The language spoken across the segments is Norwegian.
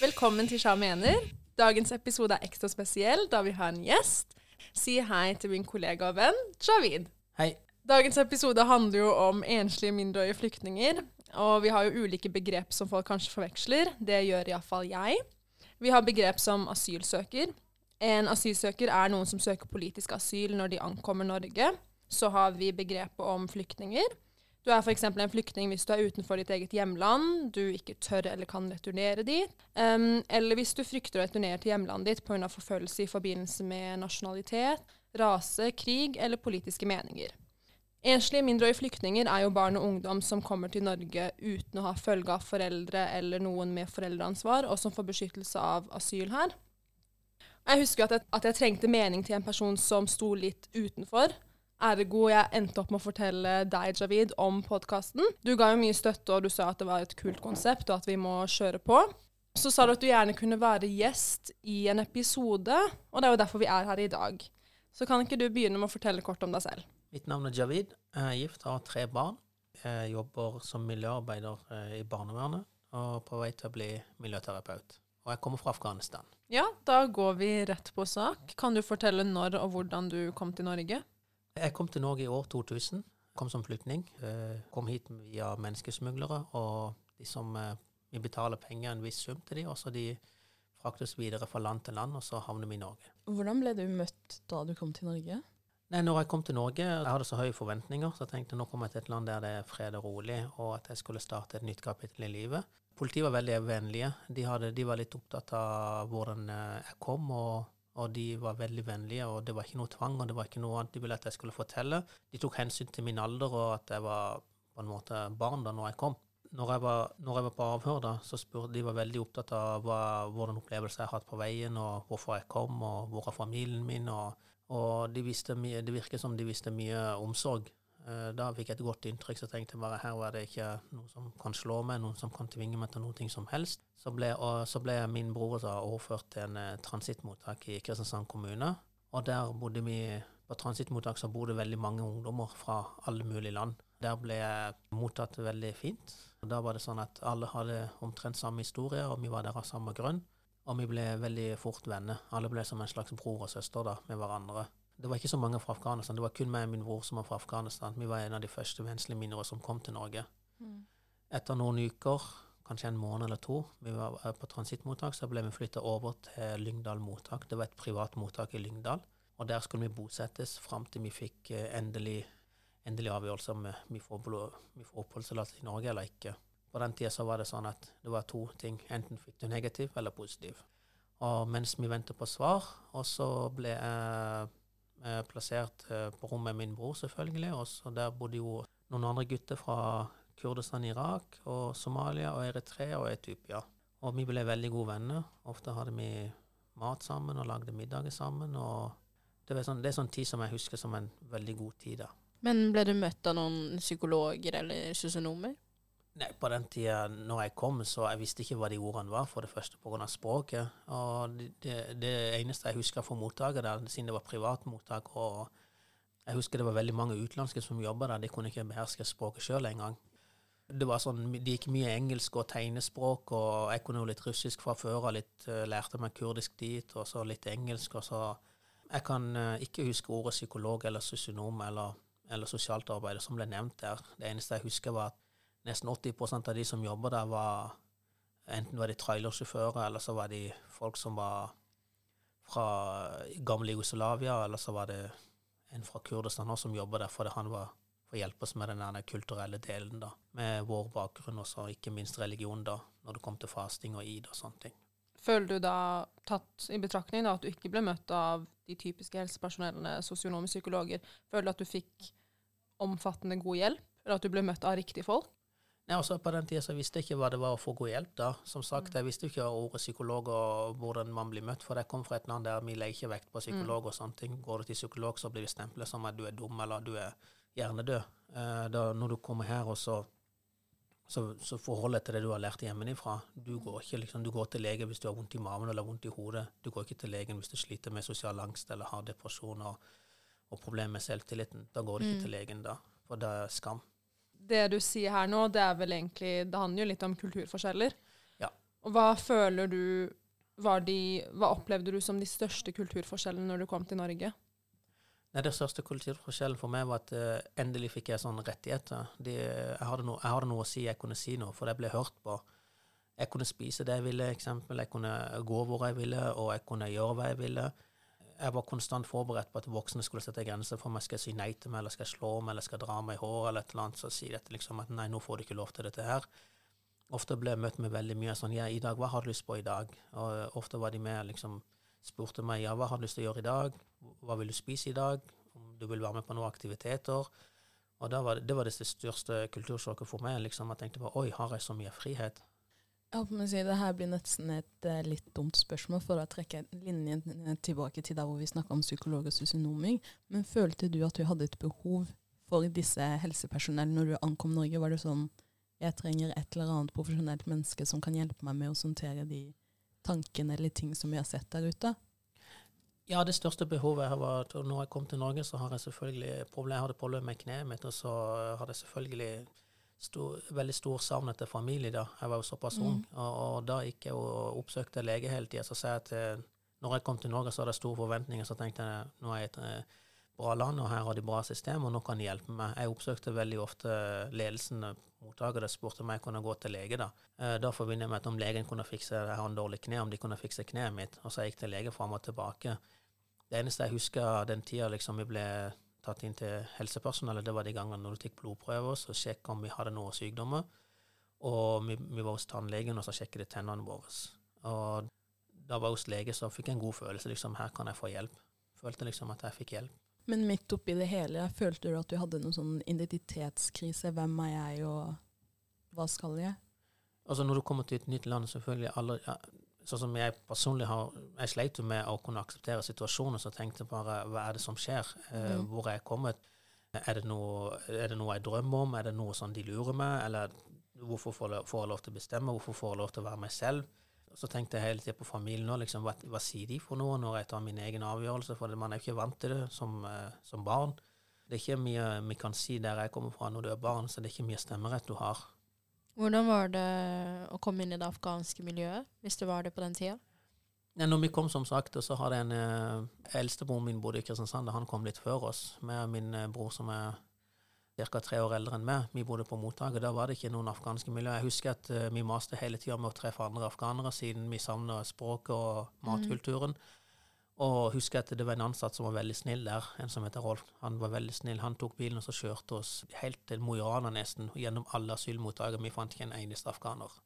Velkommen til Sja mener. Dagens episode er ekstra spesiell da vi har en gjest. Si hei til min kollega og venn Javid. Hei. Dagens episode handler jo om enslige mindreårige flyktninger. Og vi har jo ulike begrep som folk kanskje forveksler. Det gjør iallfall jeg. Vi har begrep som asylsøker. En asylsøker er noen som søker politisk asyl når de ankommer Norge. Så har vi begrepet om flyktninger. Du er f.eks. en flyktning hvis du er utenfor ditt eget hjemland, du ikke tør eller kan returnere dit, um, eller hvis du frykter å returnere til hjemlandet ditt pga. forfølgelse i forbindelse med nasjonalitet, rase, krig eller politiske meninger. Enslige mindreårige flyktninger er jo barn og ungdom som kommer til Norge uten å ha følge av foreldre eller noen med foreldreansvar, og som får beskyttelse av asyl her. Jeg husker at jeg, at jeg trengte mening til en person som sto litt utenfor. Ergo jeg endte opp med å fortelle deg, Javid, om podkasten. Du ga jo mye støtte, og du sa at det var et kult konsept, og at vi må kjøre på. Så sa du at du gjerne kunne være gjest i en episode, og det er jo derfor vi er her i dag. Så kan ikke du begynne med å fortelle kort om deg selv? Mitt navn er Javid. Jeg er gift og har tre barn. Jeg jobber som miljøarbeider eh, i barnevernet og på vei til å bli miljøterapeut. Og jeg kommer fra Afghanistan. Ja, da går vi rett på sak. Kan du fortelle når og hvordan du kom til Norge? Jeg kom til Norge i år 2000. Kom som flyktning. Eh, kom hit via menneskesmuglere. Og de som eh, vi betaler penger, en viss sum til de, og så de fraktes videre fra land til land, og så havner vi i Norge. Hvordan ble du møtt da du kom til Norge? Nei, når jeg kom til Norge, jeg hadde så høye forventninger, så jeg tenkte nå kommer jeg til et land der det er fred og rolig, og at jeg skulle starte et nytt kapittel i livet. Politiet var veldig vennlige. De, hadde, de var litt opptatt av hvordan eh, jeg kom, og og de var veldig vennlige, og det var ikke noe tvang, og det var ikke noe annet de ville at jeg skulle fortelle. De tok hensyn til min alder, og at jeg var på en måte barn da når jeg kom. Når jeg var, når jeg var på avhør, da, så spurte de var veldig opptatt av hva, hvordan opplevelser jeg har hatt på veien, og hvorfor jeg kom, og hvor er familien min, og, og de visste mye, det virket som de visste mye omsorg da fikk jeg et godt inntrykk, så tenkte jeg bare her var det ikke noe som kan slå meg, noen som kan tvinge meg til noe som helst. Så ble, og, så ble min bror da overført til en eh, transittmottak i Kristiansand kommune. Og der bodde vi på transittmottak så bodde veldig mange ungdommer fra alle mulige land. Der ble jeg mottatt veldig fint. Og Da var det sånn at alle hadde omtrent samme historie, og vi var der av samme grunn. Og vi ble veldig fort venner. Alle ble som en slags bror og søster da, med hverandre. Det var ikke så mange fra Afghanistan. Det var kun meg og min bror som var fra Afghanistan. Vi var en av de første venslige mindre som kom til Norge. Mm. Etter noen uker, kanskje en måned eller to, vi var på transittmottak, så ble vi flytta over til Lyngdal mottak. Det var et privat mottak i Lyngdal. Og der skulle vi bosettes fram til vi fikk eh, endelig, endelig avgjørelse om eh, vi får, får oppholdstillatelse i Norge eller ikke. På den tida så var det sånn at det var to ting. Enten fikk du negativ eller positiv. Og mens vi ventet på svar, og så ble jeg Eh, plassert eh, på rommet min bror, selvfølgelig. Og der bodde jo noen andre gutter fra Kurdistan, Irak, og Somalia og Eritrea og Etiopia. Og vi ble veldig gode venner. Ofte hadde vi mat sammen og lagde middager sammen. og det er, sånn, det er sånn tid som jeg husker som en veldig god tid. da. Men ble du møtt av noen psykologer eller sosionomer? Nei, På den tida når jeg kom, så jeg visste ikke hva de ordene var, for det første pga. språket. Og det, det, eneste jeg husker fra mottaket siden det var privat mottak og jeg husker det var veldig mange utenlandske som jobba der, de kunne ikke beherske språket sjøl engang. Det var sånn, De gikk mye engelsk og tegnespråk, og jeg kunne jo litt russisk fra før litt, uh, Lærte meg kurdisk dit, og så litt engelsk. og så... Jeg kan uh, ikke huske ordet psykolog eller sosionom eller, eller sosialt arbeider som ble nevnt der. Det eneste jeg husker, var at nesten 80 av de som jobber der, var enten var de trailersjåfører, eller så var de folk som var fra gamle Jugoslavia, eller så var det en fra Kurdistan som jobber der fordi han var for å hjelpe oss med den kulturelle delen, da, med vår bakgrunn og ikke minst religion, da, når det kom til fasting og id og sånne ting. Føler du da, tatt i betraktning da, at du ikke ble møtt av de typiske helsepersonellene, sosionomer, psykologer, føler du at du fikk omfattende god hjelp, eller at du ble møtt av riktige folk? Nei, også På den tida visste jeg ikke hva det var å få god hjelp. da. Som sagt, Jeg visste ikke ordet psykolog og hvordan man blir møtt, for jeg kom fra et land der vi legger ikke vekt på psykolog og sånne ting. Går du til psykolog, så blir det stemplet som at du er dum eller du er hjernedød. Eh, da, når du kommer her, og så, så, så forhold deg til det du har lært hjemmefra. Du går ikke liksom, du går til lege hvis du har vondt i maven eller vondt i hodet. Du går ikke til legen hvis du sliter med sosial angst eller har depresjon og, og problemer med selvtilliten. Da går du ikke mm. til legen da, for det er skam det du sier her nå, det er vel egentlig Det handler jo litt om kulturforskjeller. Ja. Og hva føler du var de Hva opplevde du som de største kulturforskjellene når du kom til Norge? Nei, Det største kulturforskjellen for meg var at uh, endelig fikk jeg sånne rettigheter. De, jeg, hadde no, jeg, hadde noe å si, jeg kunne si noe, for jeg ble hørt på. Jeg kunne spise det jeg ville, eksempel. Jeg kunne gå hvor jeg ville, og jeg kunne gjøre hva jeg ville. Jeg var konstant forberedt på at voksne skulle sette grenser for meg. Skal jeg si nei til meg, eller skal jeg slå meg, eller skal jeg dra meg i håret, eller et eller annet. Så sier dette liksom at nei, nå får du ikke lov til dette her. Ofte ble jeg møtt med veldig mye sånn ja, i dag, hva har du lyst på i dag? Og ofte var de med liksom spurte meg ja, hva har du lyst til å gjøre i dag? Hva vil du spise i dag? Om du vil være med på noen aktiviteter? Og var det, det, var det største kultursjokket for meg. liksom, Jeg tenkte på oi, har jeg så mye frihet? Ja, å si, Det her blir nesten et uh, litt dumt spørsmål, for å trekke linjen tilbake til der hvor vi snakka om psykolog og sosionomer. Men følte du at du hadde et behov for disse helsepersonell når du ankom Norge? Var det sånn jeg trenger et eller annet profesjonelt menneske som kan hjelpe meg med å sortere de tankene eller ting som vi har sett der ute? Ja, det største behovet jeg var når jeg kom til Norge, så har jeg selvfølgelig problem, jeg hadde problemer med kneet mitt, og så hadde jeg selvfølgelig stor, veldig stor savn etter familie da. Jeg var jo såpass mm. ung. Og, og, da gikk jeg og oppsøkte lege hele tida. Så sa jeg at når jeg kom til Norge, så hadde jeg store forventninger. Så tenkte jeg nå er jeg et eh, bra land, og her har de bra system, og nå kan de hjelpe meg. Jeg oppsøkte veldig ofte ledelsen mottakere spurte om jeg kunne gå til lege. Da eh, Da forbinder jeg med at om legen kunne fikse jeg har en dårlig kne, om de kunne fikse kneet mitt. Og så jeg gikk til lege fram og tilbake. Det eneste jeg husker den tida liksom vi ble tatt inn til helsepersonellet, det var de gangene når du tok blodprøver og sjekka om vi hadde noen sykdommer. Og vi, vi var hos tannlegen, og så sjekket de tennene våre. Og da var jeg hos lege, så fikk jeg en god følelse. liksom, Her kan jeg få hjelp. Følte liksom at jeg fikk hjelp. Men midt oppi det hele, følte du at du hadde noen sånn identitetskrise? Hvem er jeg, og hva skal jeg? Altså Når du kommer til et nytt land, selvfølgelig alle, Sånn som jeg personlig har Jeg sleit jo med å kunne akseptere situasjonen, så tenkte jeg bare hva er det som skjer? Eh, mm. Hvor er jeg kommet? Er det, noe, er det, noe, jeg drømmer om? Er det noe sånn de lurer meg? Eller hvorfor får jeg, får jeg lov til å bestemme? Hvorfor får jeg lov til å være meg selv? Så tenkte jeg hele tida på familien nå. Liksom, hva, hva, sier de for noe når jeg tar min egen avgjørelse? For man er jo ikke vant til det som, eh, som, barn. Det er ikke mye vi kan si der jeg kommer fra når du er barn, så det er ikke mye stemmerett du har. Hvordan var det å komme inn i det afghanske miljøet, hvis det var det på den tida? Ja, når vi kom, som sagt, så hadde en eh, Eldstebroren min bodde i Kristiansand, og han kom litt før oss. Med min eh, bror som er ca. tre år eldre enn meg. Vi bodde på mottaket. Da var det ikke noen afghanske miljø. Jeg husker at eh, vi maste hele tida med å treffe andre afghanere, siden vi savna språket og matkulturen. Mm. Og husker at det var en ansatt som var veldig snill der, en som heter Rolf. Han var veldig snill. Han tok bilen og så kjørte oss helt til Mo i Rana nesten, gjennom alle asylmottakene. Vi fant ikke en eneste afghaner.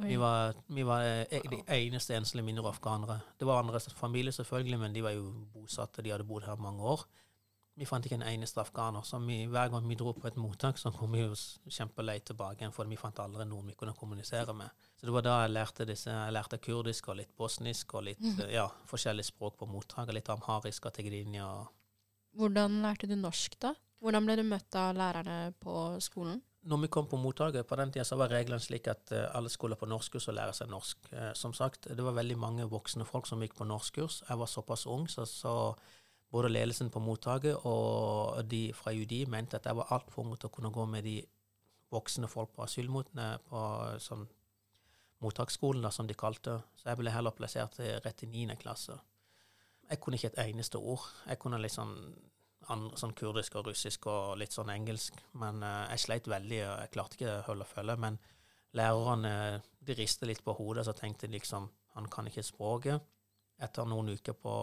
Vi var, vi var, eh, de eneste enslige mindre afghanere. Det var andre familier, selvfølgelig, men de var jo bosatte. De hadde bodd her mange år. Vi fant ikke en eneste afghaner. Så vi, hver gang vi dro på et mottak, så kom vi jo kjempelei tilbake igjen, for vi fant aldri noen vi kunne kommunisere med. Så det var da jeg lærte disse, jeg lærte kurdisk og litt bosnisk og litt mm. ja, forskjellige språk på mottaket. Litt amharisk og tigrinja. Hvordan lærte du norsk, da? Hvordan ble du møtt av lærerne på skolen? Når vi kom på mottaket, på den tida så var reglene slik at uh, alle skulle på norskkurs og lære seg norsk. Uh, som sagt, det var veldig mange voksne folk som gikk på norskkurs. Jeg var såpass ung, så, så både ledelsen på mottaket og de fra UDI mente at jeg var altfor ung til å kunne gå med de voksne folk på asylmotene på sånn mottaksskolen, da, som de kalte Så jeg ble heller plassert rett i niende klasse. Jeg kunne ikke et eneste ord. Jeg kunne litt sånn, andre, sånn kurdisk og russisk og litt sånn engelsk, men uh, jeg sleit veldig, og jeg klarte ikke å holde følge. Men lærerne de ristet litt på hodet, så tenkte de liksom han kan ikke språket. Etter noen uker på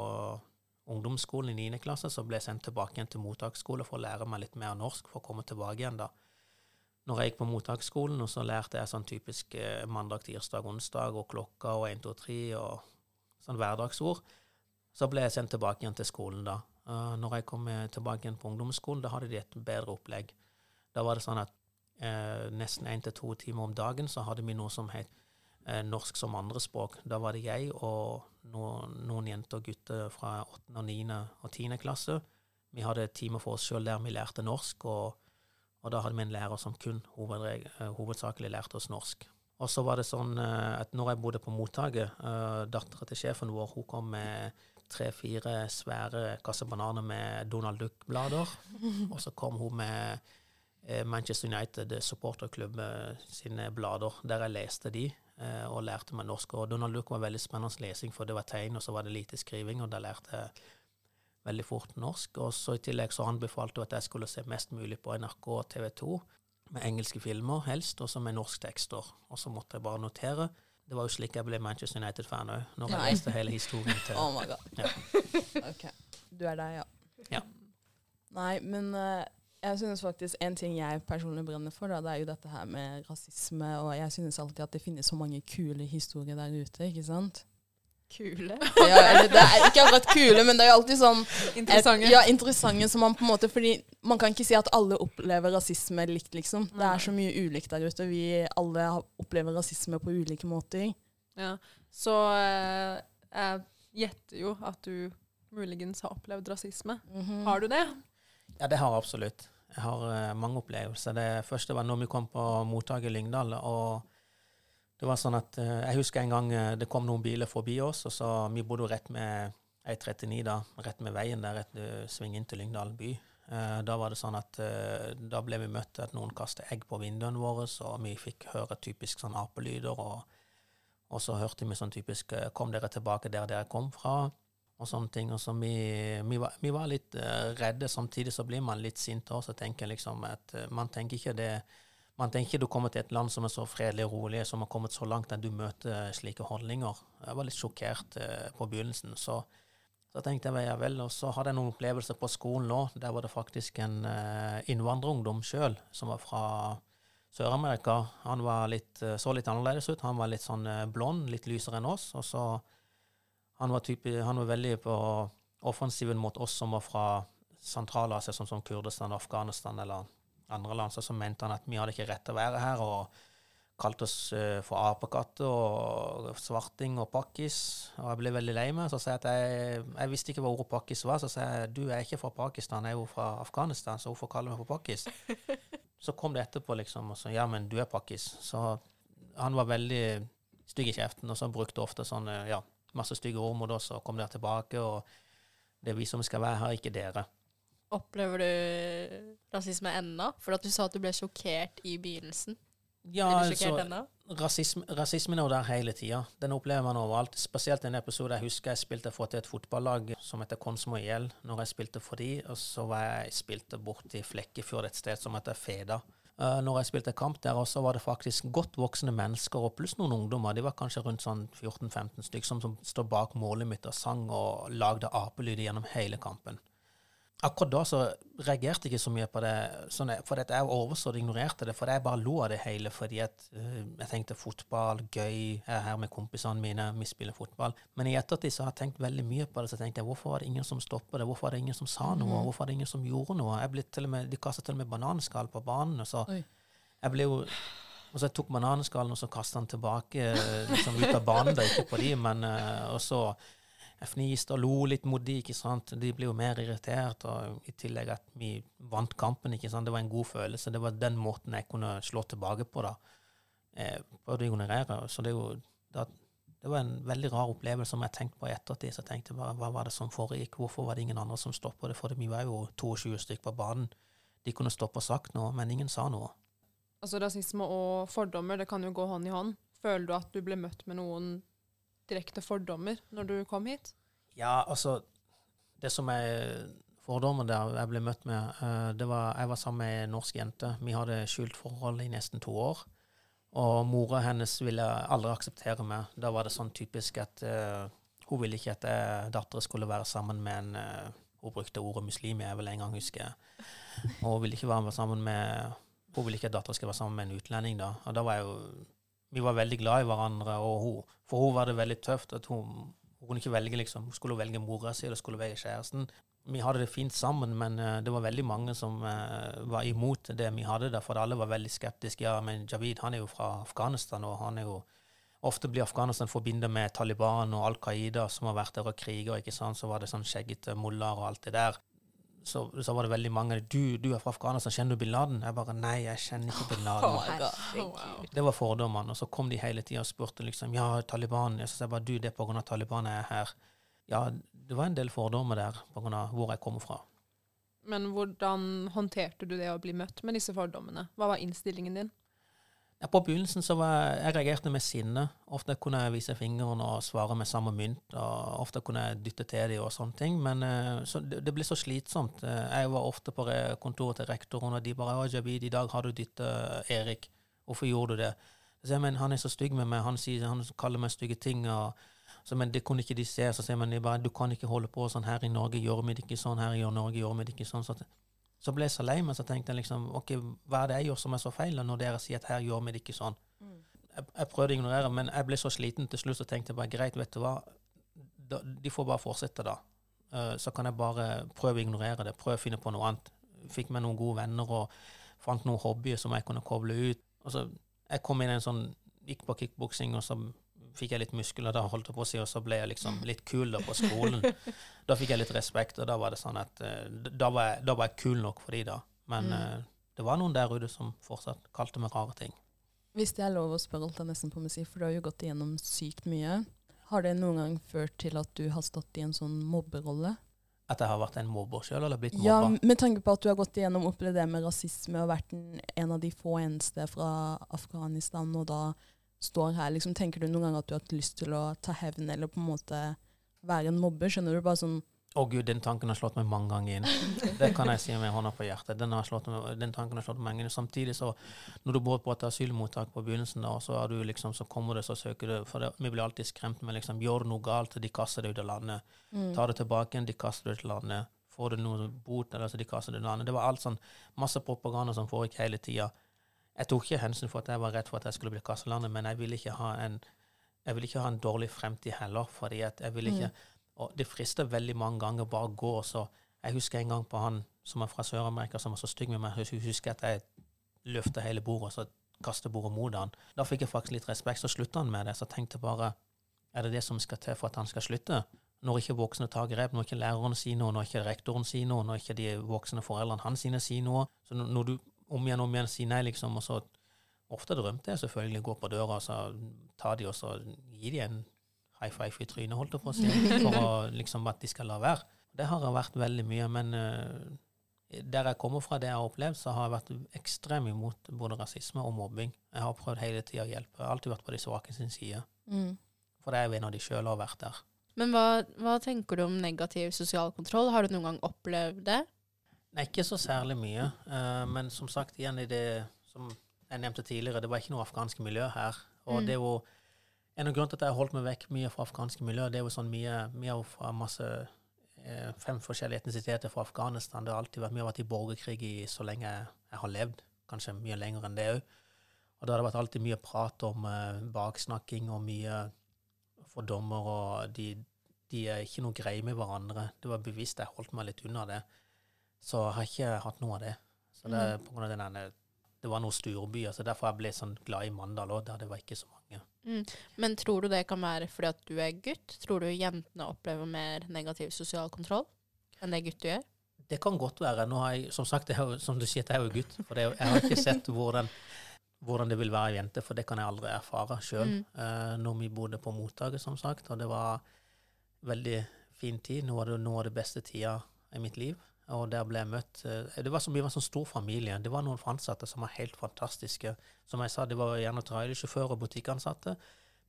ungdomsskolen i 9. klasse, så ble jeg sendt tilbake igjen til mottaksskole for å lære meg litt mer norsk, for å komme tilbake igjen da. Når jeg gikk på mottaksskolen, og så lærte jeg sånn typisk eh, mandag, tirsdag, onsdag og klokka og 1, 2, 3 og sånn hverdagsord. Så ble jeg sendt tilbake igjen til skolen da. Uh, når jeg kom tilbake igjen på ungdomsskolen, da hadde de et bedre opplegg. Da var det sånn at eh, nesten én til to timer om dagen så hadde vi noe som het norsk som andrespråk. Da var det jeg og noen, noen jenter og gutter fra 8., og 9. og 10. klasse. Vi hadde et time for oss sjøl der vi lærte norsk, og, og, da hadde vi en lærer som kun eh, hovedsakelig lærte oss norsk. Og så var det sånn eh, at når jeg bodde på mottaket, dattera til sjefen vår hun kom med tre-fire svære kasser bananer med Donald Duck-blader. Og så kom hun med Manchester United supporterklubb sine blader, der jeg leste de. Eh, og lærte meg norsk. Og Donald Duck var veldig spennende lesing, for det var tegn, og så var det lite skriving, og da lærte jeg veldig fort norsk. Og så i tillegg så anbefalte hun at jeg skulle se mest mulig på NRK og TV 2, med engelske filmer helst, og så med norske tekster. Og så måtte jeg bare notere. Det var jo slik jeg ble Manchester United-fan òg, når jeg Nei. leste hele historien til Oh my god. Ja. ok. Du er deg, ja. Ja. Nei, men eh, jeg synes faktisk en ting jeg personlig brenner for, da, det er jo dette her med rasisme, og jeg synes alltid at det finnes så mange kule historier der ute, ikke sant? Kule. Ja, eller det er ikke akkurat kule, men det er jo alltid sånn Interessante. Et, ja, interessante som man på en måte Fordi man kan ikke si at alle opplever rasisme likt, liksom. Det er så mye ulikt der ute. Vi alle opplever rasisme på ulike måter. Ja. Så eh, jeg gjetter jo at du muligens har opplevd rasisme. Mhm. Har du det? Ja, det har jeg absolutt. Jeg har uh, mange opplevelser. Det første var når vi kom på mottaket i Lyngdal. og det var sånn at uh, Jeg husker en gang uh, det kom noen biler forbi oss, og så vi bodde jo rett med E39 da, rett med veien der, rett uh, sving inn til Lyngdal by. Da var det sånn at da ble vi møtt at noen kastet egg på vinduene våre, og vi fikk høre typisk sånn apelyder, og, og så hørte vi sånn typisk 'Kom dere tilbake der dere kom fra?' Og sånne ting. Og så vi, vi, var, vi var litt eh, redde, samtidig så blir man litt sint også. tenker jeg liksom at eh, Man tenker ikke det man tenker ikke du kommer til et land som er så fredelig og rolig, som har kommet så langt at du møter slike holdninger. Jeg var litt sjokkert eh, på begynnelsen. Så, så tenkte jeg ja vel, og så hadde jeg noen opplevelser på skolen nå. Der var det faktisk en eh, innvandrerungdom sjøl som var fra Sør-Amerika. Han var litt, eh, så litt annerledes ut. Han var litt sånn eh, blond, litt lysere enn oss. Og så han var, type, han var veldig på offensiven mot oss som var fra Sentral-Asia, sånn som Kurdistan, Afghanistan eller andre land. Så, så mente han at vi hadde ikke rett til å være her, og kalte oss eh, for apekatter og svarting og pakkis. Og jeg ble veldig lei meg. Så sa jeg at jeg, jeg visste ikke hva ordet pakkis var. Så sa jeg du er ikke fra Pakistan, jeg er jo fra Afghanistan, så hvorfor kaller du meg for pakkis? Så kom det etterpå, liksom, og så ja, men du er pakkis. Så han var veldig stygg i kjeften, og så brukte ofte sånne, ja, masse stygge ord mot oss, og kom der tilbake, og det er vi som skal være her, ikke dere. Opplever du rasisme ennå? For at du sa at du ble sjokkert i begynnelsen. Ja, Blir du sjokkert altså, ennå? rasisme, rasismen er jo der hele tida. Den opplever man overalt. Spesielt en episode jeg husker jeg spilte for til et fotballag som heter Konsmo IL, når jeg spilte for de, og så var jeg spilte borti Flekkefjord, et sted som heter Feda. Uh, når jeg spilte kamp der også, var det faktisk godt voksne mennesker, og pluss noen ungdommer. De var kanskje rundt sånn 14-15 stykker som, som står bak målet mitt og sang og lagde apelyder gjennom hele kampen. Akkurat da så reagerte jeg ikke så mye på det, sånn, for jeg overså det, ignorerte det, for jeg bare lo av det hele, fordi at uh, jeg tenkte fotball, gøy, jeg er her med kompisene mine, vi spiller fotball. Men i ettertid så har jeg tenkt veldig mye på det, så tenkte jeg, hvorfor var det ingen som stoppet det, hvorfor var det ingen som sa noe, hvorfor var det ingen som gjorde noe? Jeg ble til og med, de kastet til og med bananskall på banen, og så Oi. jeg ble jo og så jeg tok bananskallen og så kastet den tilbake øh, liksom ut av banen, da, ikke på de, men uh, og så jeg fniste og lo litt mot de, ikke sant. De ble jo mer irritert, og i tillegg at vi vant kampen, ikke sant. Det var en god følelse. Det var den måten jeg kunne slå tilbake på, da. Eh, prøvde å. Så det er jo da, Det var en veldig rar opplevelse som jeg tenkte på i ettertid. Så jeg tenkte bare, hva var det som foregikk? Hvorfor var det ingen andre som stoppet det? For vi var jo 22 stykker på banen. De kunne stoppe og sagt noe, men ingen sa noe. Altså rasisme og fordommer, det kan jo gå hånd i hånd. Føler du at du ble møtt med noen direkte fordommer når du kom hit? Ja, altså Det som er fordommer der jeg ble møtt med, eh, det var Jeg var sammen med en norsk jente. Vi hadde skjult forhold i nesten to år. Og mora hennes ville aldri akseptere meg. Da var det sånn typisk at uh, hun ville ikke at jeg, dattera skulle være sammen med en uh, Hun brukte ordet muslim, jeg vil en gang huske. Og hun ville ikke være sammen med Hun ville ikke at dattera skulle være sammen med en utlending da. Og da var jeg jo Vi var veldig glad i hverandre, og hun, for hun var det veldig tøft at hun hun kunne ikke velge, liksom. Skulle hun velge mora si, eller skulle hun velge kjæresten? Vi hadde det fint sammen, men uh, det var veldig mange som uh, var imot det vi hadde der, for alle var veldig skeptiske. Ja, men Javid han er jo fra Afghanistan, og han er jo Ofte blir Afghanistan forbindet med Taliban og Al Qaida, som har vært der og kriger, ikke sant. Så var det sånn skjeggete mullaer og alt det der. Så, så var det veldig mange du, du er fra Afghanistan, kjenner du bin Laden? Jeg bare nei, jeg kjenner ikke bin Laden. Oh Det var fordommene. Og så kom de hele tida og spurte liksom ja, Taliban. Jeg sa bare du, det er på grunn av Taliban jeg er her. Ja, det var en del fordommer der på grunn av hvor jeg kommer fra. Men hvordan håndterte du det å bli møtt med disse fordommene? Hva var innstillingen din? Ja, på begynnelsen så var jeg, jeg reagerte med sinne. Ofte kunne jeg vise fingeren og svare med samme mynt. og Ofte kunne jeg dytte til dem og sånne ting. Men eh, så det, det ble så slitsomt. Eh, Jeg var ofte på kontoret til rektoren, og de bare 'Å, Javid, i dag har du dyttet Erik. Hvorfor gjorde du det?' Så jeg, men han er så stygg med meg. Han, sier, han kaller meg stygge ting. og så, men det kunne ikke de se. Så sier man bare 'Du kan ikke holde på sånn. Her i Norge gjør vi det ikke sånn. Her i Norge gjør vi det ikke sånn.' Så, så ble jeg så lei meg, så tenkte jeg liksom OK, hva er det jeg gjør som er så feil, når dere sier at her gjør vi det ikke sånn? jeg, jeg prøvde å ignorere, men jeg ble så sliten til slutt og tenkte bare greit, vet du hva, da, de får bare fortsette, da. Uh, så kan jeg bare prøve å ignorere det, prøve å finne på noe annet. Fikk meg noen gode venner og fant noen hobbyer som jeg kunne koble ut. Og så jeg kom inn i en sånn Gikk på kickboksing, og så fikk jeg litt muskler, da holdt jeg på å si, og så ble jeg liksom litt kul da på skolen. da fikk jeg litt respekt, og da var det sånn at eh, da var jeg, da var jeg kul nok for de da. Men Mm. eh, det var noen der ute som fortsatt kalte meg rare ting. Hvis det er lov å spørre, alt jeg nesten på å si, for du har jo gått igjennom sykt mye. Har det noen gang ført til at du har stått i en sånn mobberolle? At jeg har vært en mobber sjøl, eller blitt Ja, mobba? med tanke på at du har gått igjennom opplevd det med rasisme og vært en, en av de få eneste fra Afghanistan, og da står her, liksom, tenker du noen gang at du har hatt lyst til å ta hevn, eller på en måte være en mobber? Skjønner du? Bare sånn Å gud, den tanken har slått meg mange ganger inn. Det kan jeg si med hånda på hjertet. Den, har slått den tanken har slått meg mange inn. Samtidig så, når du bor på et asylmottak på begynnelsen, da, så, er du liksom, så kommer det, så søker du For det, vi blir alltid skremt med liksom, gjør noe galt, de kaster deg ut av landet. mm. Tar det tilbake igjen, de kaster deg ut av landet. Får du noe bot, eller så de kaster deg ut av landet. Det var alt sånn masse propaganda som foregikk hele tida. Jeg tok ikke hensyn for at jeg var redd for at jeg skulle bli kastet landet, men jeg ville ikke ha en ville ikke ha en dårlig fremtid heller, fordi jeg ville ikke Og det frister veldig mange ganger bare å gå, så Jeg husker en gang på han som er fra Sør-Amerika, som var så stygg med meg. Jeg husker at jeg løfta hele bordet og så kastet bordet mot han. Da fikk jeg faktisk litt respekt. Så slutta han med det. Så jeg tenkte bare Er det det som skal til for at han skal slutte? Når ikke voksne tar grep, når ikke læreren sier noe, når ikke rektoren sier noe, når ikke de voksne foreldrene hans sier noe Så når du om igjen og om igjen si nei, liksom, og så Ofte drømte jeg selvfølgelig gå på døra og så ta de og så gi de en high five i trynet, holdt jeg på å si, for å liksom at de skal la være. Det har jeg vært veldig mye, men uh, der jeg kommer fra, det jeg har opplevd, så har jeg vært ekstrem imot både rasisme og mobbing. Jeg har prøvd hele tida å hjelpe. Jeg har alltid vært på de svake sin side. Mm. For det er jo en av de sjøl har vært der. Men hva, hva tenker du om negativ sosial kontroll? Har du noen gang opplevd det? Nei, ikke så særlig mye. Uh, men som sagt, igjen i det som jeg nevnte tidligere, det var ikke noe afghansk miljø her. Og Mm. det er jo en av grunnene til at jeg har holdt meg vekk mye fra afghanske miljø, det er jo sånn mye, mye av fra masse eh, fem forskjellige etnisiteter fra Afghanistan. Det har alltid vært mye vært i borgerkrig i så lenge jeg, jeg har levd. Kanskje mye lenger enn det òg. Og da har det vært alltid mye prat om eh, baksnakking og mye fordommer, og de, de er ikke noe greie med hverandre. Det var bevisst jeg holdt meg litt unna det. Så jeg har ikke hatt noe av det. Så det, er på grunn av denne, det var noen storbyer, så derfor jeg ble sånn glad i Mandal òg, der det var ikke så mange. Mm. Men tror du det kan være fordi at du er gutt? Tror du jentene opplever mer negativ sosial kontroll enn det gutter gjør? Det kan godt være. Nå har jeg, som sagt, jeg som du sier, jeg er jo gutt. For det, jeg har ikke sett hvordan, hvordan det vil være jente, for det kan jeg aldri erfare sjøl. Mm. Eh, når vi bodde på mottaket, som sagt, og det var veldig fin tid. Nå var det noe av det beste tida i mitt liv. Og der ble jeg møtt eh, Det var så, vi var en sånn stor familie. Det var noen ansatte som var helt fantastiske. Som jeg sa, det var gjerne trailersjåfører og butikkansatte.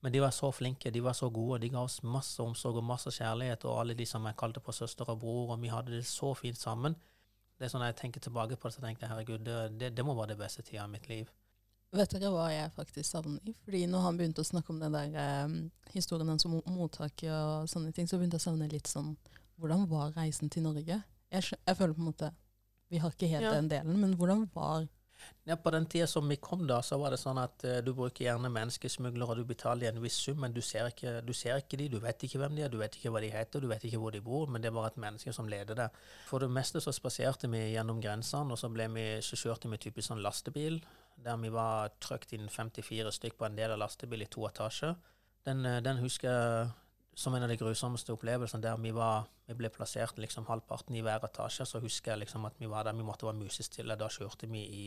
Men de var så flinke, de var så gode, de ga oss masse omsorg og masse kjærlighet. Og alle de som jeg kalte på søster og bror, og vi hadde det så fint sammen. Det er sånn jeg tenker tilbake på det, så tenker jeg herregud, det, det, det må være det beste tida i mitt liv. Vet dere hva jeg faktisk savner? Fordi når han begynte å snakke om den der eh, historien hans om mottaket og sånne ting, så begynte jeg å savne litt sånn Hvordan var reisen til Norge? Jeg, jeg føler på en måte Vi har ikke helt Ja. den delen, men hvordan var Ja, På den tida som vi kom da, så var det sånn at uh, du bruker gjerne menneskesmuglere, du betaler en viss sum, men du ser, ikke, du ser ikke de, du vet ikke hvem de er, du vet ikke hva de heter, du vet ikke hvor de bor, men det var et menneske som leder det. For det meste så spaserte vi gjennom grensene, og så, ble vi, så kjørte vi typisk sånn lastebil, der vi var trøkt inn 54 stykk på en del av lastebil i to etasjer. Den, eh, den husker jeg som en av de grusomste opplevelsene der vi, var, vi ble plassert liksom halvparten i hver etasje, så husker jeg liksom at vi var der, vi måtte være musestille, da kjørte vi i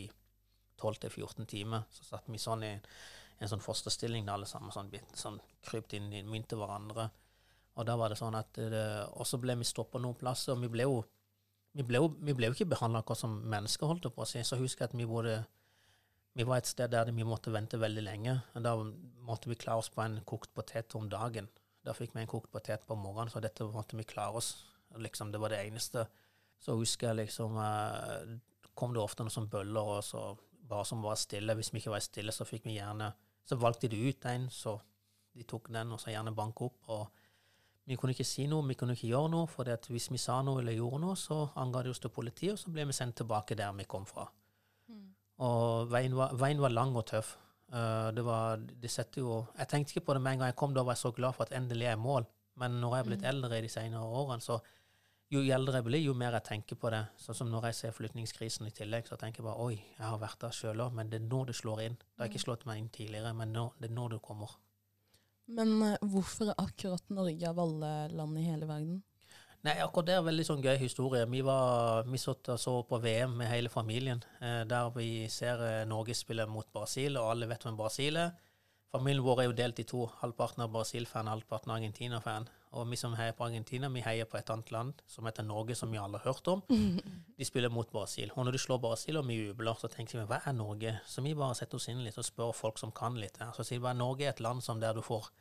12-14 timer. Så satt vi sånn i en sånn fosterstilling, alle sammen sånn, sånn krypt inn i mynte hverandre. Og da var det sånn at Og så ble vi stoppa noen plasser, og vi ble jo vi ble jo, vi ble jo ikke behandla akkurat som mennesker, holdt jeg på å si. Så husker jeg at vi bodde vi var et sted der vi måtte vente veldig lenge. og Da måtte vi klare oss på en kokt potet om dagen. Da fikk vi en kokt potet på morgenen, så dette måtte vi klare oss. Liksom, det var det eneste. Så husker jeg liksom eh, kom det ofte noen sånne bøller og så bare som var stille. Hvis vi ikke var stille, så fikk vi gjerne Så valgte de ut en, så de tok den og så gjerne banke opp. og vi kunne ikke si noe, vi kunne ikke gjøre noe, for hvis vi sa noe eller gjorde noe, så anga det oss til politiet, og så ble vi sendt tilbake der vi kom fra. Mm. Og veien var, veien var, lang og tøff. Uh, det var, det setter jo Jeg tenkte ikke på det med en gang jeg kom, da var jeg så glad for at endelig er jeg i mål. Men når jeg er blitt mm. eldre i de senere årene, så jo eldre jeg blir, jo mer jeg tenker på det. Sånn som når jeg ser flyktningkrisen i tillegg, så tenker jeg bare oi, jeg har vært der sjøl òg, men det er nå det slår inn. Det har ikke mm. slått meg inn tidligere, men nå, det er nå det kommer. Men uh, hvorfor akkurat Norge av alle land i hele verden? Nei, akkurat det er en veldig sånn gøy historie. Vi, var, vi satt og så på VM med hele familien, eh, der vi ser eh, Norge spille mot Brasil, og alle vet hvem Brasil er. Familien vår er jo delt i to. Halvparten av Brasil-fan, halvparten av Argentina-fan. Og vi som heier på Argentina, vi heier på et annet land som heter Norge, som vi alle har hørt om. De spiller mot Brasil. Og når de slår Brasil og vi jubler, så tenker vi hva er Norge? Så vi bare setter oss inn litt og spør folk som kan litt. Så sier vi bare Norge er et land som der du får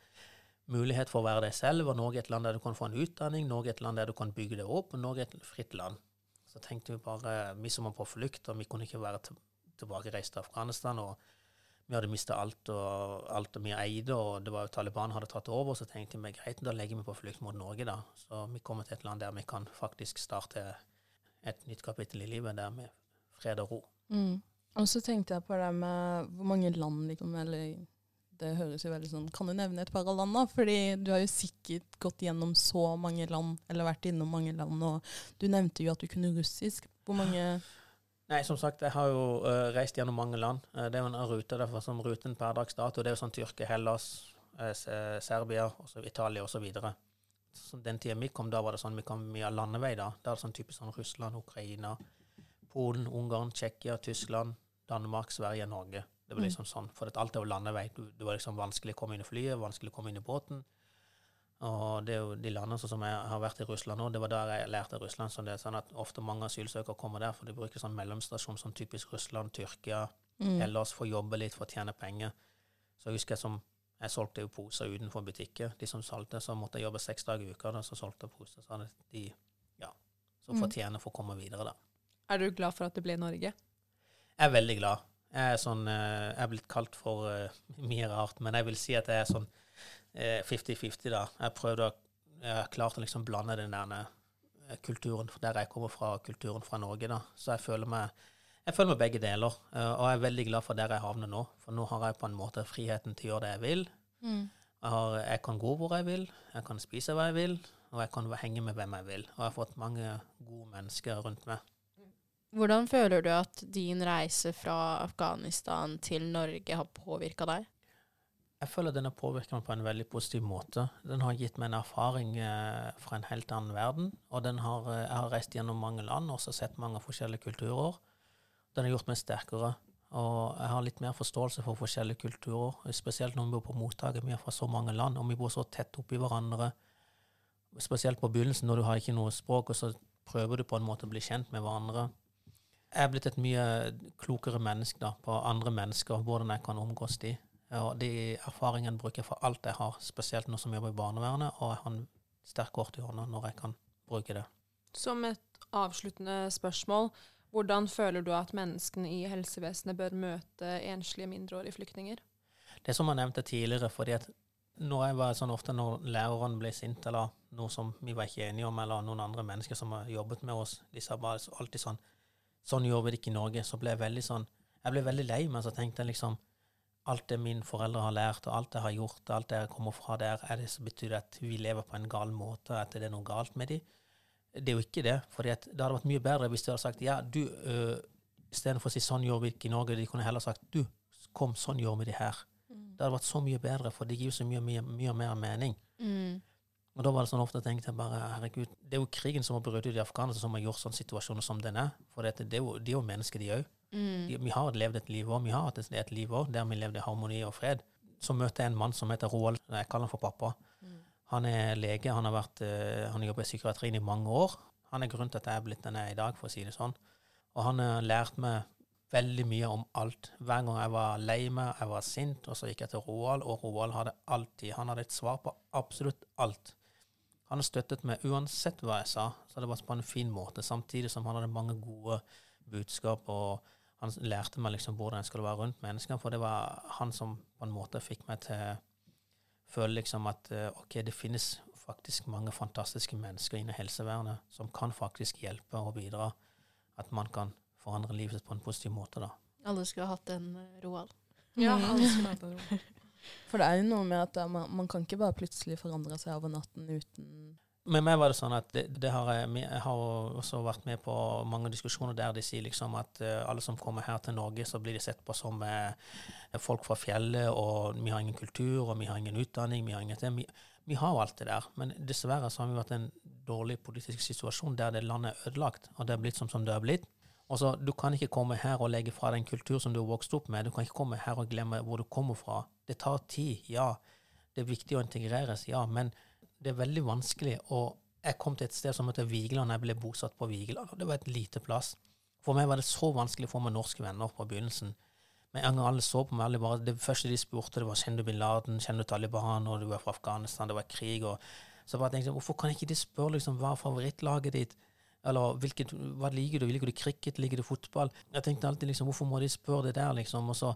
mulighet for å være deg selv, og Norge er et land der du kan få en utdanning, Norge er et land der du kan bygge deg opp, og Norge er et fritt land. Så tenkte vi bare, vi som var på flukt, og vi kunne ikke være tilbakereist til Afghanistan. og vi hadde mista alt, og alt vi eide, og det var jo Taliban hadde tatt over. Så tenkte vi greit, da legger vi på flukt mot Norge, da. Så vi kommer til et land der vi kan faktisk starte et nytt kapittel i livet, der med fred og ro. Mm. Og så tenkte jeg på det med hvor mange land, liksom, eller det høres jo veldig sånn Kan du nevne et par av landene? Fordi du har jo sikkert gått gjennom så mange land, eller vært innom mange land, og du nevnte jo at du kunne russisk. Hvor mange Nei, som sagt, jeg har jo uh, reist gjennom mange land. Uh, det er jo en rute derfor som ruten per dags dato. Det er jo sånn Tyrkia, Hellas, uh, Serbia, også Italia osv. Så den tida vi kom, da var det sånn vi kom mye av landevei. Da Da er det sånn typisk sånn Russland, Ukraina, Polen, Ungarn, Tsjekkia, Tyskland, Danmark, Sverige, Norge. Det var mm. liksom sånn, For alt er jo landevei. Det var liksom vanskelig å komme inn i flyet, vanskelig å komme inn i båten. Og det er jo de landene sånn som jeg har vært i Russland nå, det var der jeg lærte Russland. Så det er sånn at ofte mange asylsøkere kommer der, for de bruker sånn mellomstasjon som typisk Russland, Tyrkia, mm. ellers for å jobbe litt, for å tjene penger. Så jeg husker jeg som jeg solgte jo poser utenfor butikker. De som solgte, så måtte jeg jobbe seks dager i uka, da, så solgte jeg poser. Så de ja, så mm. fortjener for å komme videre, da. Er du glad for at det ble Norge? Jeg er veldig glad. Jeg er sånn eh, Jeg er blitt kalt for uh, mye rart, men jeg vil si at jeg er sånn 50-50, da. Jeg prøvde å Jeg har klart å liksom blande den der eh, kulturen der jeg kommer fra, kulturen fra Norge, da. Så jeg føler meg jeg føler meg begge deler, eh, og jeg er veldig glad for der jeg havner nå. For nå har jeg på en måte friheten til å gjøre det jeg vil. Mm. Jeg, har, jeg, kan gå hvor jeg vil, jeg kan spise hva jeg vil, og jeg kan henge med hvem jeg vil. Og jeg har fått mange gode mennesker rundt meg. Hvordan føler du at din reise fra Afghanistan til Norge har påvirka deg? Jeg føler den har påvirket meg på en veldig positiv måte. Den har gitt meg en erfaring eh, fra en helt annen verden. Og har, eh, jeg har reist gjennom mange land og sett mange forskjellige kulturer. Den har gjort meg sterkere. Og jeg har litt mer forståelse for forskjellige kulturer, spesielt når vi bor på mottaket. Vi er fra så mange land, og vi bor så tett oppi hverandre. Spesielt på begynnelsen, når du har ikke noe språk, og så prøver du på en måte å bli kjent med hverandre. Jeg er blitt et mye klokere menneske da, på andre mennesker, hvordan jeg kan omgås de. Og de erfaringene bruker jeg for alt jeg har, spesielt nå som jeg jobber i barnevernet, og jeg har en sterk kort i hånda når jeg kan bruke det. Som et avsluttende spørsmål, hvordan føler du at menneskene i helsevesenet bør møte enslige mindreårige flyktninger? Det som jeg nevnte tidligere, fordi at når jeg var sånn ofte når læreren ble sint, eller noe som vi var ikke enige om, eller noen andre mennesker som har jobbet med oss, de sa bare alltid sånn Sånn gjør vi det ikke i Norge. Så ble jeg veldig sånn Jeg ble veldig lei meg, så tenkte jeg liksom alt det mine foreldre har lært, og alt jeg har gjort, alt det jeg kommer fra der, er det så betyr at vi lever på en gal måte, at det er noe galt med dem. Det er jo ikke det. For det hadde vært mye bedre hvis de hadde sagt ja, du øh, Istedenfor å si sånn gjør vi ikke i Norge, de kunne heller sagt du, kom, sånn gjør vi det her. Mm. Det hadde vært så mye bedre, for det gir jo så mye, mye, mye mer mening. Mm. Og da var det sånn ofte tenkte jeg bare herregud, det er jo krigen som har brutt ut i Afghanistan, som har gjort sånne situasjoner som den er. For det, det er jo, de er jo mennesker, de òg. Mm. Vi har levd et liv òg, vi har hatt et liv òg der vi levde i harmoni og fred. Så møtte jeg en mann som heter Roald, jeg kaller han for pappa. Mm. Han er lege, han har, vært, uh, han har jobbet i psykiatrien i mange år. Han er grunnen til at jeg er blitt den jeg er i dag, for å si det sånn. Og han har lært meg veldig mye om alt. Hver gang jeg var lei meg, jeg var sint, og så gikk jeg til Roald, og Roald hadde alltid Han hadde et svar på absolutt alt. Han har støttet meg uansett hva jeg sa, så det var på en fin måte, samtidig som han hadde mange gode budskap, og han lærte meg liksom hvordan jeg skulle være rundt mennesker, for det var han som på en måte fikk meg til å føle liksom at eh, ok, det finnes faktisk mange fantastiske mennesker innen helsevernet som kan faktisk hjelpe og bidra, at man kan forandre livet sitt på en positiv måte, da. Alle skulle ha hatt en eh, Roald. Ja, alle skulle hatt en ro. For det er jo noe med at eh, man, man kan ikke bare plutselig forandre seg over natten uten Med meg var det sånn at det, det har jeg, har også vært med på mange diskusjoner der de sier liksom at uh, alle som kommer her til Norge, så blir de sett på som uh, folk fra fjellet, og vi har ingen kultur, og vi har ingen utdanning, vi har ingenting. Vi, vi har jo alt det der, men dessverre så har vi vært i en dårlig politisk situasjon der det landet er ødelagt, og det er blitt som, som det er blitt. Og så, Du kan ikke komme her og legge fra deg en kultur som du har vokst opp med. Du kan ikke komme her og glemme hvor du kommer fra. Det tar tid, ja. Det er viktig å integreres, ja. Men det er veldig vanskelig. Og jeg kom til et sted som heter Vigeland. Jeg ble bosatt på Vigeland, og det var et lite plass. For meg var det så vanskelig å få meg norske venner på begynnelsen. Men en gang alle så på meg, bare, det første de spurte, det var kjenner du bin Laden, kjenner du Taliban, og du er fra Afghanistan, det var krig. og Så bare tenkte jeg, hvorfor kan ikke de spørre liksom, hva er favorittlaget ditt? Eller hvilket, hva liker du? Liker du cricket? Liker du fotball? Jeg tenkte alltid liksom, hvorfor må de spørre det der, liksom? Og så,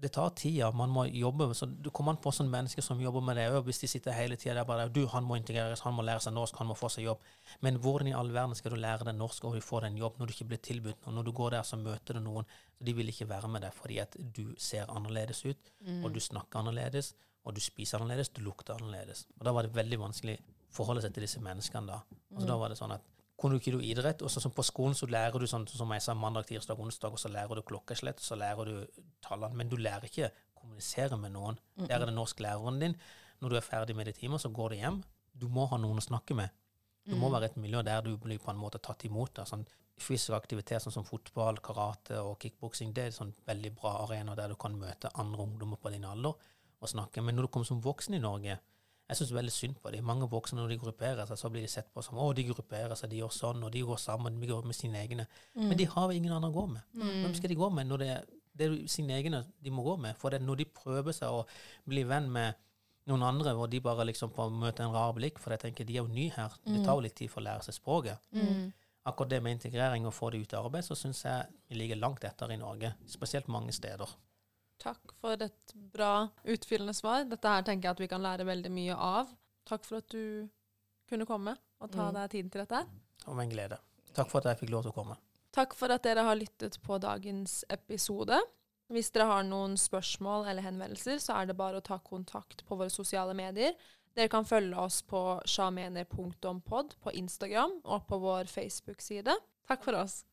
det tar tid. Man må jobbe. så Du kommer an på sånne mennesker som jobber med det. Hvis de sitter hele tida der bare du, han må integreres, han må lære seg norsk, han må få seg jobb. Men hvordan i all verden skal du lære deg norsk og få deg en jobb når du ikke blir tilbudt noe? Når du går der, så møter du noen, så de vil ikke være med deg fordi at du ser annerledes ut, og du snakker annerledes, og du spiser annerledes, du lukter annerledes. Og da var det veldig vanskelig å forholde seg til disse menneskene da. Altså, mm. da var det sånn at kunne du ikke du idrett, og så som på skolen så lærer du sånn som jeg sa, mandag, tirsdag, onsdag, og så lærer du klokkeslett, og så lærer du tallene, men du lærer ikke å kommunisere med noen. Der er det norsklæreren din. Når du er ferdig med de timer, så går du hjem. Du må ha noen å snakke med. Du må være et miljø der du blir på en måte tatt imot. Da. Sånn fysisk aktivitet sånn som fotball, karate og kickboksing, det er sånn veldig bra arena der du kan møte andre ungdommer på din alder og snakke. Men når du kommer som voksen i Norge, jeg syns veldig synd på dem. Mange voksne når de grupperer seg, så blir de sett på som å, de grupperer seg, de gjør sånn, og de går sammen, de går med sine egne. Men de har ingen andre å gå med. Hvem skal de gå med når det, det er sine egne de må gå med? For det, er når de prøver seg å bli venn med noen andre, hvor de bare liksom på møter en rar blikk, for jeg tenker de er jo nye her. Det tar jo litt tid for å lære seg språket. Mm. Akkurat det med integrering og få det ut av arbeid, så syns jeg vi ligger langt etter i Norge. Spesielt mange steder. Takk for et bra, utfyllende svar. Dette her tenker jeg at vi kan lære veldig mye av. Takk for at du kunne komme og ta Mm. deg tiden til dette her. Med en glede. Takk for at jeg fikk lov til å komme. Takk for at dere har lyttet på dagens episode. Hvis dere har noen spørsmål eller henvendelser, så er det bare å ta kontakt på våre sosiale medier. Dere kan følge oss på sjamener.pod på Instagram og på vår Facebook-side. Takk for oss.